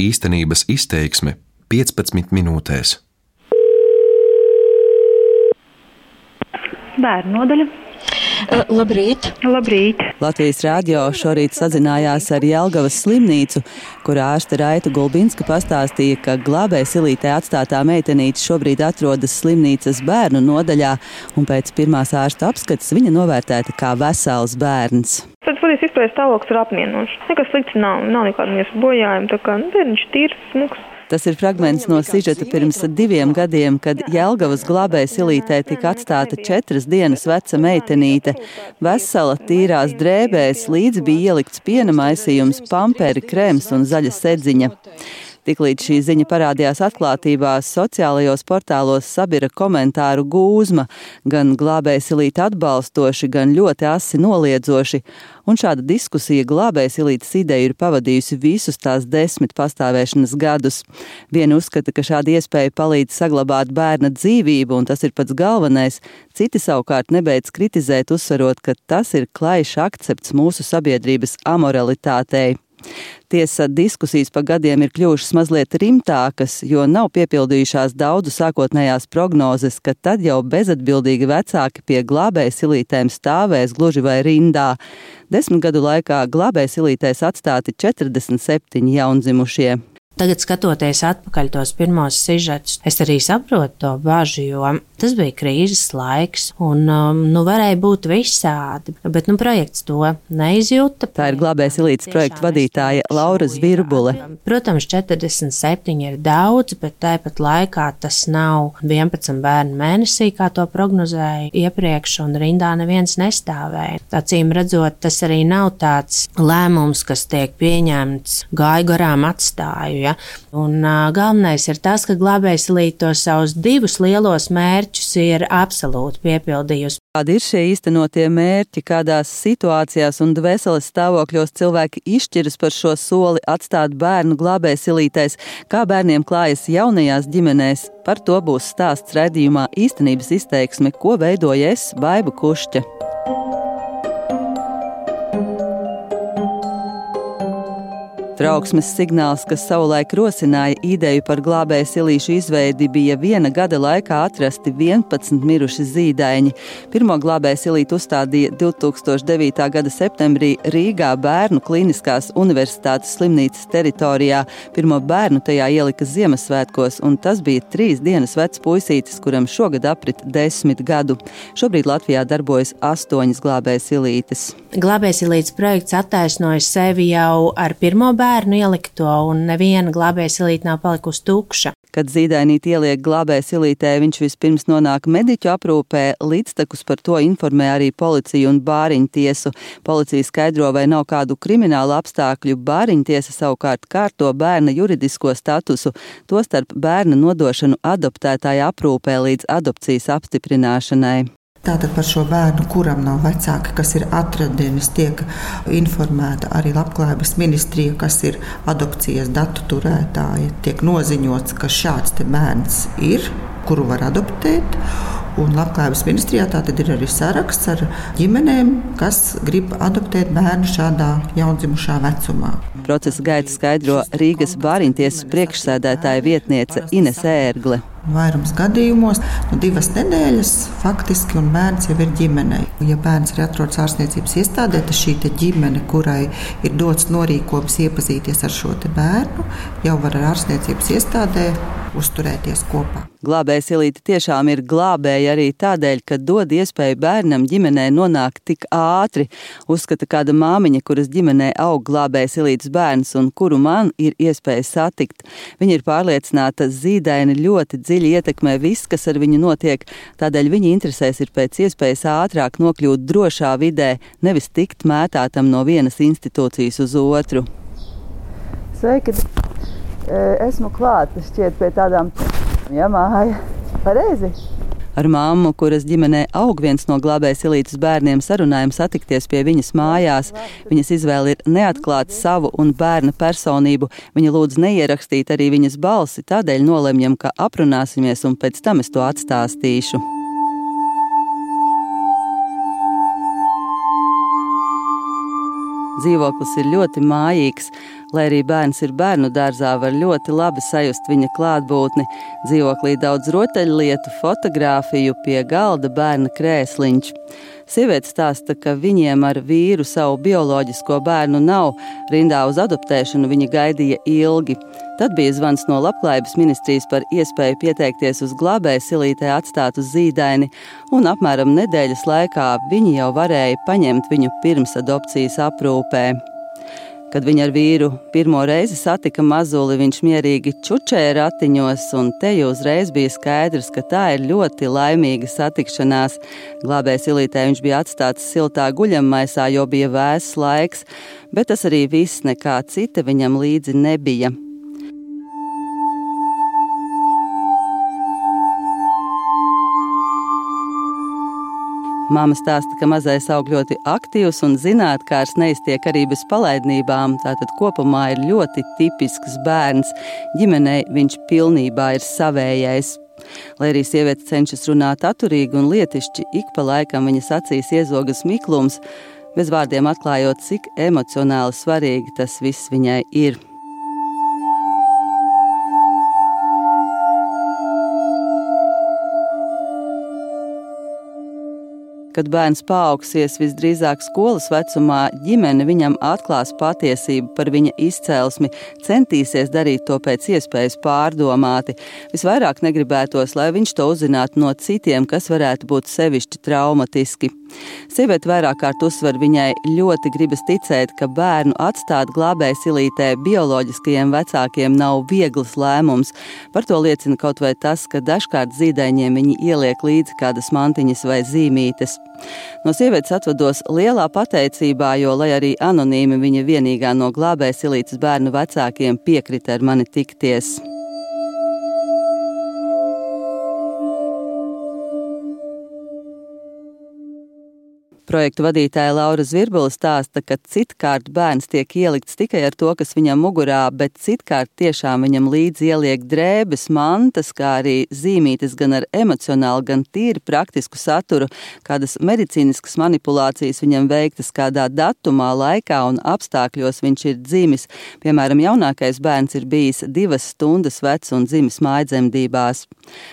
Īstenības izteiksme 15 minūtēs. Bērnu nodaļa. Labrīt! Labrīt! Latvijas rādio šorīt sazinājās ar Jelgavas slimnīcu, kur ārste Raita Gulbinska pastāstīja, ka glābēja silītē atstātā meitenīte šobrīd atrodas slimnīcas bērnu nodaļā, un pēc pirmās ārsta apskates viņa novērtēta kā vesels bērns. Tad patiesi izpējas stāvoklis ir apmienošs. Nekas slikts nav, nav nekāda miesas bojājuma, tā kā nu, bērniņš tīrs, smuks. Tas ir fragments no sižeta pirms diviem gadiem, kad Jelgavas glābēja silītē tika atstāta četras dienas veca meitenīte. Vesela tīrās drēbēs līdzi bija ielikts piena maisījums, pamperi, krēms un zaļa sedziņa. Tiklīdz šī ziņa parādījās atklātībās, sociālajos portālos sabira komentāru gūzma, gan glābēsilīti atbalstoši, gan ļoti asi noliedzoši, un šāda diskusija glābēsilītes ideju ir pavadījusi visus tās desmit pastāvēšanas gadus. Vieni uzskata, ka šāda iespēja palīdz saglabāt bērna dzīvību, un tas ir pats galvenais, citi savukārt nebeidz kritizēt, uzsverot, ka tas ir klajš akcepts mūsu sabiedrības amoralitātei. Tiesa, diskusijas pa gadiem ir kļuvušas mazliet rimtākas, jo nav piepildījušās daudzu sākotnējās prognozes, ka tad jau bezatbildīgi vecāki pie glābēja silītēm stāvēs gluži vai rindā. Desmit gadu laikā glābēja silītēs atstāti 47 jaundzimušie. Tagad, skatoties atpakaļ tos pirmos sižetus, es arī saprotu to bažu, jo tas bija krīzes laiks, un um, nu, varēja būt visādi. Bet nu, projekts to neizjūta. Tā ir glābējas ilītes projekta vadītāja Laura Zvirbule. Protams, 47 ir daudz, bet tāpat laikā tas nav 11 bērnu mēnesī, kā to prognozēja iepriekš, un rindā neviens nestāvēja. Acīm redzot, tas arī nav tāds lēmums, kas tiek pieņemts gāju garām atstāju. Ja? Un, uh, galvenais ir tas, ka glābējs līdz savus divus lielos mērķus ir absolūti piepildījusi. Kādi ir šie īstenotie mērķi, kādās situācijās un dvēseles stāvokļos cilvēki izšķiras par šo soli atstāt bērnu glābēsilītais, kā bērniem klājas jaunajās ģimenēs? Par to būs stāsts redzījumā īstenības izteiksme, ko veidoja es, Baiba Kušķa. Trauksmes signāls, kas savulaik rosināja ideju par glābēju silīšu izveidi, bija viena gada laikā atrasti 11 miruši zīdaiņi. Pirmo glābēju silītu uzstādīja 2009. gada septembrī Rīgā Bērnu Kliniskās Universitātes slimnīcas teritorijā. Pirmo bērnu tajā ielika Ziemassvētkos, un tas bija trīs dienas vecs puisītis, kuram šogad aprit desmit gadu. Šobrīd Latvijā darbojas astoņas glābēju silītes. Glābēju silītes projekts attaisnoja sevi jau ar pirmo bērnu bērnu ielikto, un neviena glābēja silīte nav palikusi tukša. Kad zīdainīti ieliek glābēja silītē, viņš vispirms nonāk mediķu aprūpē, līdztekus par to informē arī policiju un bāriņtiesu. Policija skaidro, vai nav kādu kriminālu apstākļu, bāriņtiesa savukārt kārto bērna juridisko statusu, tostarp bērna nodošanu adoptētāja aprūpē līdz adopcijas apstiprināšanai. Tātad par šo bērnu, kuram nav vecāki, kas ir atradienis, tiek informēta arī Labklājības ministrija, kas ir adopcijas datu turētāja. Tiek noziņots, ka šāds bērns ir, kuru var adoptēt. Un Labklājības ministrijā tātad ir arī saraksts ar ģimenēm, kas grib adoptēt bērnu šādā jaundzimušā vecumā. Procesa gaita skaidro Rīgas bāriņtiesas priekšsēdētāja vietniece Ines Ērgle. Vairums gadījumos, nu, divas nedēļas faktiski, un bērns jau ir ģimenei. Ja bērns ir atrodas ārstniecības iestādē, tad šī ģimene, kurai ir dots norīkojums iepazīties ar šo bērnu, jau var ar ārstniecības iestādē uzturēties kopā. Glābējs Ilīte tiešām ir glābēja arī tādēļ, ka dod iespēju bērnam ģimenē nonākt tik ātri. Uzskata kāda māmiņa, kuras ģimenē aug glābējs Ilītes bērns un kuru man ir iespēja satikt. Viņa ir pārliecināta, zīdaini ļoti dziļi ietekmē viss, kas ar viņu notiek, tādēļ viņa interesēs ir pēc iespējas ātrāk nokļūt drošā vidē, nevis tikt mētātam no vienas institūcijas uz otru. Sveiki! Esmu klāta šķiet pie tādām ja, māja. Pareizi! Ar māmu, kuras ģimenē aug viens no glābējas elītes bērniem, sarunājam satikties pie viņas mājās. Viņas izvēle ir neatklāt savu un bērna personību. Viņa lūdz neierakstīt arī viņas balsi, tādēļ nolemjam, ka aprunāsimies un pēc tam es to atstāstīšu. Dzīvoklis ir ļoti mājīgs, lai arī bērns ir bērnu dārzā, var ļoti labi sajust viņa klātbūtni. Dzīvoklī daudz rotaļlietu, fotografiju, pie galda bērna krēsliņš. Sieviete stāsta, ka viņiem ar vīru savu bioloģisko bērnu nav. Rindā uz adoptēšanu viņa gaidīja ilgi. Tad bija zvans no Labklājības ministrijas par iespēju pieteikties uz glābēju silītē atstātu zīdaini, un apmēram nedēļas laikā viņi jau varēja paņemt viņu pirms adopcijas aprūpē. Kad viņa ar vīru pirmo reizi satika mazuli, viņš mierīgi čučēja ratiņos, un te jau uzreiz bija skaidrs, ka tā ir ļoti laimīga satikšanās. Glābējs ilītē viņš bija atstāts siltā guļammaisā, jo bija vēss laiks, bet tas arī viss nekā cita viņam līdzi nebija. Māma stāsta, ka mazais aug ļoti aktīvs un zinātnēkārs neiztiek arī bez palaidnībām. Tātad kopumā ir ļoti tipisks bērns. Ģimenei viņš pilnībā ir savējais. Lai arī sieviete cenšas runāt atturīgi un lietišķi, ik pa laikam viņas acīs iezogas miklums, bez vārdiem atklājot, cik emocionāli svarīgi tas viss viņai ir. Kad bērns paaugsies visdrīzāk skolas vecumā, ģimene viņam atklās patiesību par viņa izcelsmi, centīsies darīt to pēc iespējas pārdomāti. Visvairāk negribētos, lai viņš to uzzinātu no citiem, kas varētu būt sevišķi traumatiski. Sieviete vairāk kārt uzsver, viņai ļoti gribas ticēt, ka bērnu atstāt glābēji silītē bioloģiskajiem vecākiem nav viegls lēmums. Par to liecina kaut vai tas, ka dažkārt zīdaiņiem viņi ieliek līdzi kādas mantiņas vai zīmītes. No sievietes atvados lielā pateicībā, jo, lai arī anonīmi viņa vienīgā no glābēja silītas bērnu vecākiem piekrita ar mani tikties. Projektu vadītāja Laura Zvirbula stāsta, ka citkārt bērns tiek ielikts tikai ar to, kas viņam mugurā, bet citkārt tiešām viņam līdzi ieliek drēbes, mantas, kā arī zīmītes gan ar emocionālu, gan tīri praktisku saturu, kādas medicīniskas manipulācijas viņam veiktas kādā datumā, laikā un apstākļos viņš ir dzimis. Piemēram, jaunākais bērns ir bijis divas stundas vecs un dzimis mājdzemdībās.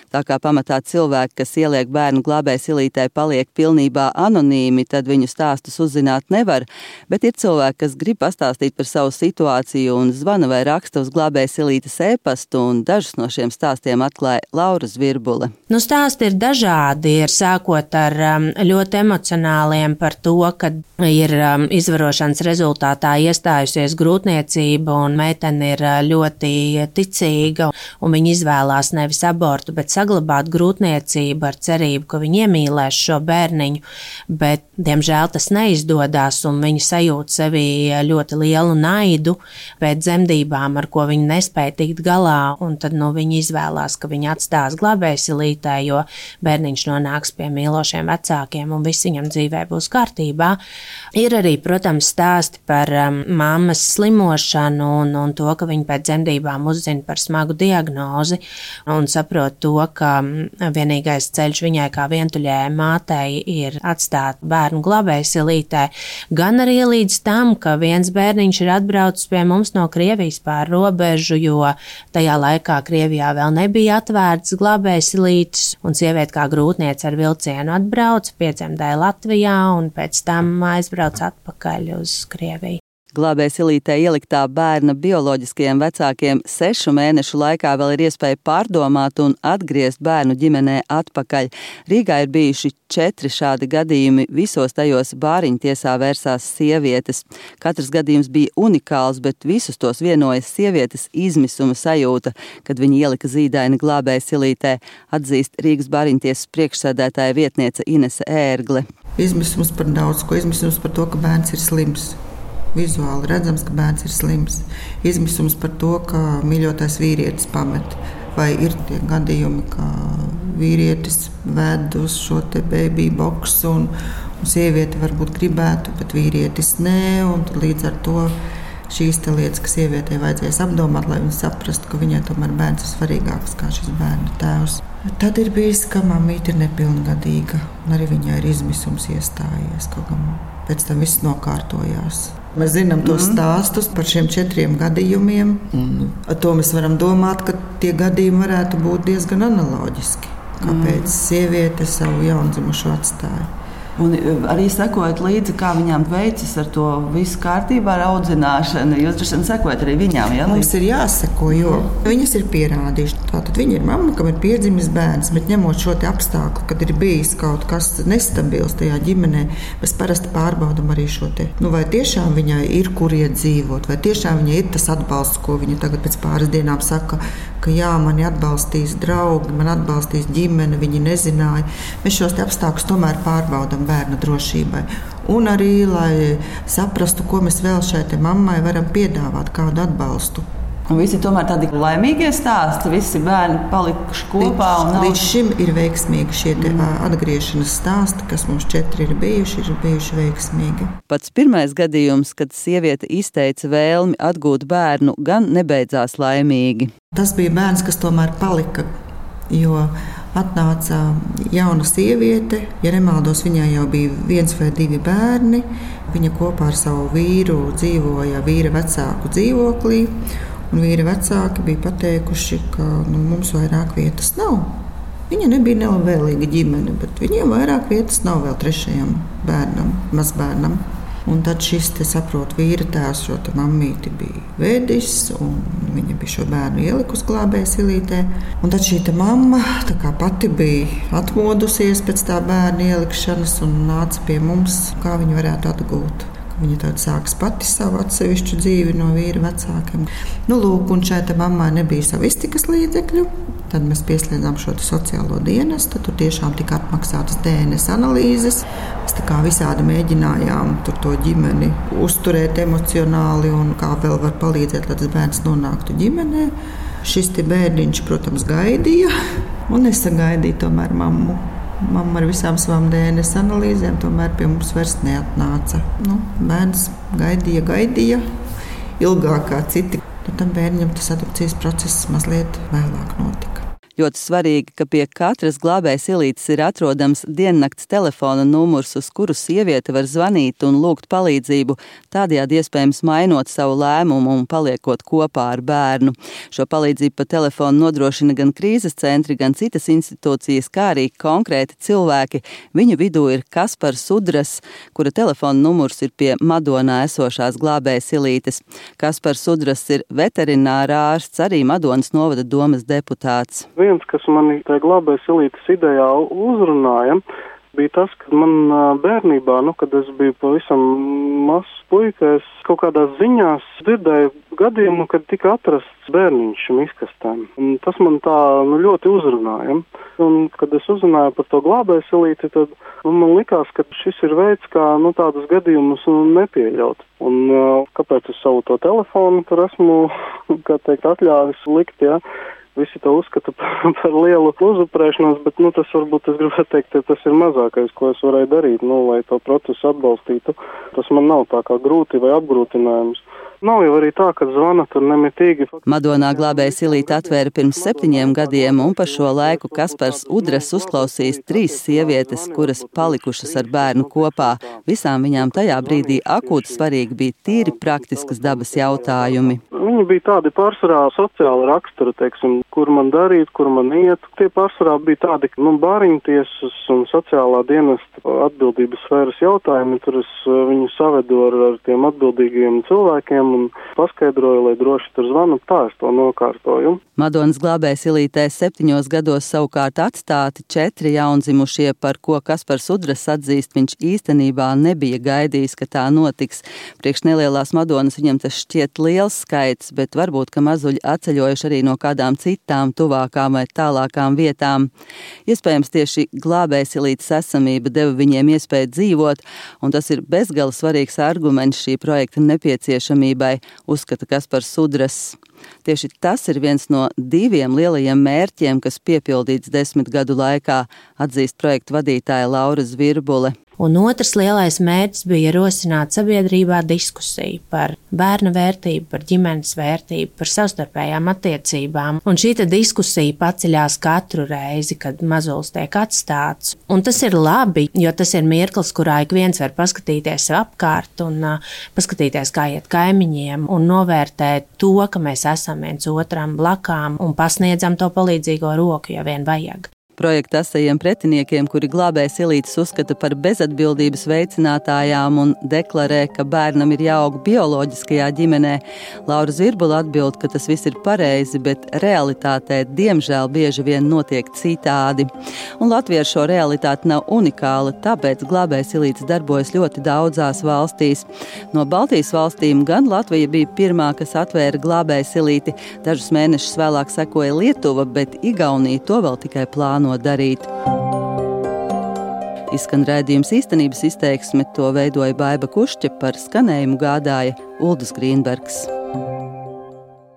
Tā kā pamatā cilvēki, kas ieliek bērnu glābējas ilītē, paliek pilnībā anonīmi, tad viņu stāstus uzzināt nevar, bet ir cilvēki, kas grib pastāstīt par savu situāciju un zvana vai raksta uz glābējas elītes e-pastu, un dažus no šiem stāstiem atklāja Laura Zvirbule. Nu, stāsti ir dažādi, ir sākot ar um, ļoti emocionāliem par to, ka ir um, izvarošanas rezultātā iestājusies grūtniecība un meitene ir uh, ļoti ticīga, un viņa izvēlās nevis abortu, bet saglabāt grūtniecību ar cerību, ka viņa iemīlēs šo bērniņu, bet Diemžēl tas neizdodas, un viņa sajūt sevī ļoti lielu naidu pēc dzemdībām, ar ko viņa nespēja tikt galā. Tad nu, viņa izvēlās, ka viņa atstās glābēsilītē, jo bērniņš nonāks pie mīlošiem vecākiem, un viss viņam dzīvē būs kārtībā. Ir arī, protams, stāsti par um, mammas slimošanu un, un to, ka viņa pēc dzemdībām uzzina par smagu diagnozi un saprot to, ka um, vienīgais ceļš viņai kā vientuļai mātei ir atstāt bērnu bērnu glabējsilītē, gan arī līdz tam, ka viens bērniņš ir atbraucis pie mums no Krievijas pār robežu, jo tajā laikā Krievijā vēl nebija atvērts glabējsilītes, un sieviete kā grūtniece ar vilcienu atbrauca, piedzemdēja Latvijā un pēc tam aizbrauca atpakaļ uz Krieviju. Glābējas ilītē ieliktā bērna bioloģiskajiem vecākiem sešu mēnešu laikā vēl ir iespēja pārdomāt un atgriezt bērnu ģimenē atpakaļ. Rīgā ir bijuši četri šādi gadījumi, visos tajos bāriņu tiesā vērsās sievietes. Katrs gadījums bija unikāls, bet visus tos vienojas sievietes izmisuma sajūta, kad viņi ielika zīdaini glābējas ilītē, atzīst Rīgas bāriņu tiesas priekšsēdētāja vietniece Inese Ērgle. Izmisums par daudz ko, izmisums par to, ka bērns ir slims vizuāli redzams, ka bērns ir slims. Izmisums par to, ka mīļotais vīrietis pamet. Vai ir tie gadījumi, ka vīrietis ved uz šo baby boxu un, un sieviete varbūt gribētu, bet vīrietis nē. Līdz ar to šīs lietas, kas sievietei vajadzēs apdomāt, lai viņa saprastu, ka viņai tomēr bērns ir svarīgāks kā šis bērnu tēvs. Tad ir bijis, ka mamīte ir nepilngadīga, un arī viņai ir izmisums iestājies. Kaut kā pēc tam viss nokārtojās. Mēs zinām tos mm. stāstus par šiem četriem gadījumiem. Mm. Ar to mēs varam domāt, ka tie gadījumi varētu būt diezgan analoģiski. Kāpēc mm. sieviete savu jaundzimušo atstāja? Un e, arī sekojot līdzi, kā viņām veicas ar to visu kārtībā, ar audzināšanu. Jūs droši vien sekojat arī viņām. Ja? Mums ir jāseko, jo viņas ir pierādījušas. Tātad viņa ir mamma, kam ir piedzimis bērns, bet ņemot šo apstākļu, kad ir bijis kaut kas nestabils tajā ģimenē, mēs parasti pārbaudām arī šo te. Nu, vai tiešām viņai ir kur iet dzīvot, vai tiešām viņai ir tas atbalsts, ko viņa tagad pēc pāris dienām saka, ka jā, mani atbalstīs draugi, man atbalstīs ģimene, viņi nezināja. Mēs šos apstākļus tomēr pārbaudām bērna drošībai. Un arī, lai saprastu, ko mēs vēl šai mammai varam piedāvāt, kādu atbalstu. Un visi tomēr tādi laimīgie stāsti. Visi bērni palikuši kopā. Līdz, nav... līdz šim ir veiksmīgi šie mm. atgriešanās stāsti, kas mums četri ir bijuši, ir bijuši veiksmīgi. Pats pirmais gadījums, kad sieviete izteica vēlmi atgūt bērnu, gan nebeidzās laimīgi. Tas bija bērns, kas tomēr palika. Jo atnāca jauna sieviete, ja nemaldos, viņai jau bija viens vai divi bērni. Viņa kopā ar savu vīru dzīvoja vīra vecāku dzīvoklī. Un vīri vecāki bija pateikuši, ka nu, mums vairāk vietas nav. Viņa nebija nelabvēlīga ģimene, bet viņiem vairāk vietas nav vēl trešajam bērnam, mazbērnam. Un tad šis te saprot, vīra tēvs šo mammīti bija vēdis, un viņa bija šo bērnu ielikusi glābējas ilītē. Un tad šī mamma pati bija atmodusies pēc tā bērna ielikšanas un nāca pie mums, kā viņa varētu atgūt. Viņa tad sāks pati savu atsevišķu dzīvi no vīra vecākiem. Nu, lūk, un šai mammai nebija savu iztikas līdzekļu. Tad mēs pieslēdzām šo sociālo dienestu. Tur tiešām tika atmaksātas DNS analīzes. Mēs kā visādi mēģinājām to ģimeni uzturēt emocionāli un kā vēl var palīdzēt, lai tas bērns nonāktu ģimenē. Šis bērniņš, protams, gaidīja un nesagaidīja tomēr mammu. Mamma ar visām savām DNS analīzēm tomēr pie mums vairs neatnāca. Nu, bērns gaidīja, gaidīja ilgāk kā citi. Nu, tam bērnam tas adopcijas process mazliet vēlāk notika. Ļoti svarīgi, ka pie katras glābējas ielītes ir atrodams diennakts telefona numurs, uz kuru sieviete var zvanīt un lūgt palīdzību, tādējādi iespējams mainot savu lēmumu un paliekot kopā ar bērnu. Šo palīdzību pa telefonu nodrošina gan krīzes centri, gan citas institūcijas, kā arī konkrēti cilvēki. Viņu vidū ir Kaspars Sudras, kura telefona numurs ir pie Madonā esošās glābējas ielītes. Kaspars Sudras ir veterinārā ārsts, arī Madonas novada domas deputāts viens, kas manī tajā glābējas elītes idejā uzrunāja, bija tas, ka man bērnībā, nu, kad es biju pavisam mazs puika, es kaut kādās ziņās dzirdēju gadījumu, kad tika atrasts bērniņš šim izkastēm. Un tas man tā nu, ļoti uzrunāja. Un, kad es uzzināju par to glābējas elīti, tad nu, man likās, ka šis ir veids, kā nu, tādus gadījumus nu, nepieļaut. Un kāpēc es savu to telefonu tur esmu, kā teikt, atļāvis likt, ja? Visi to uzskata par, par lielu uzupurēšanos, bet, nu, tas varbūt, es gribētu teikt, tas ir mazākais, ko es varēju darīt, nu, lai to procesu atbalstītu. Tas man nav tā kā grūti vai apgrūtinājums. Nav jau arī tā, ka zvana tur nemitīgi. Madonā glābēja Silīta atvēra pirms septiņiem gadiem, un pa šo laiku Kaspars Udres uzklausījis trīs sievietes, kuras palikušas ar bērnu kopā. Visām viņām tajā brīdī akūti svarīgi bija tīri praktiskas dabas jautājumi. Viņi bija tādi pārsvarā sociāla rakstura, teiksim, kur man darīt, kur man iet. Tie pārsvarā bija tādi, nu, bāriņtiesas un sociālā dienesta atbildības sfēras jautājumi. Tur es eh, viņu savedu ar, ar tiem atbildīgiem cilvēkiem viņam un paskaidroju, lai droši tur zvanu, tā es to nokārtoju. Madonas glābējas ilītē septiņos gados savukārt atstāti četri jaundzimušie, par ko Kaspars Udras atzīst, viņš īstenībā nebija gaidījis, ka tā notiks. Priekš nelielās Madonas viņam tas šķiet liels skaits, bet varbūt, ka mazuļi atceļojuši arī no kādām citām tuvākām vai tālākām vietām. Iespējams, tieši glābējas ilītes esamība deva viņiem iespēju dzīvot, un tas ir bezgala svarīgs arguments šī projekta nepieciešamība attīstībai, uzskata Kaspars Sudras. Tieši tas ir viens no diviem lielajiem mērķiem, kas piepildīts desmit gadu laikā, atzīst projektu vadītāja Laura Zvirbule. Un otrs lielais mērķis bija rosināt sabiedrībā diskusiju par bērna vērtību, par ģimenes vērtību, par savstarpējām attiecībām. Un šī diskusija paceļās katru reizi, kad mazulis tiek atstāts. Un tas ir labi, jo tas ir mirklis, kurā ik viens var paskatīties apkārt un uh, paskatīties, kā iet kaimiņiem, un novērtēt to, ka mēs esam viens otram blakām un pasniedzam to palīdzīgo roku, ja vien vajag. Projekta asajiem pretiniekiem, kuri glābējas elītes uzskata par bezatbildības veicinātājām un deklarē, ka bērnam ir jāaug bioloģiskajā ģimenē, Laura Zirbula atbild, ka tas viss ir pareizi, bet realitātē diemžēl bieži vien notiek citādi. Un latviešu šo realitāte nav unikāla, tāpēc glābējas elītes darbojas ļoti daudzās valstīs. No Baltijas valstīm gan Latvija bija pirmā, kas atvēra glābējas elīti, dažus mēnešus vēlāk sekoja Lietuva, bet Igaunija to vēl tikai plāno plāno darīt. Izskan redzējums īstenības izteiksme, to veidoja Baiva Kušķa, par skanējumu gādāja Uldis Grīnbergs.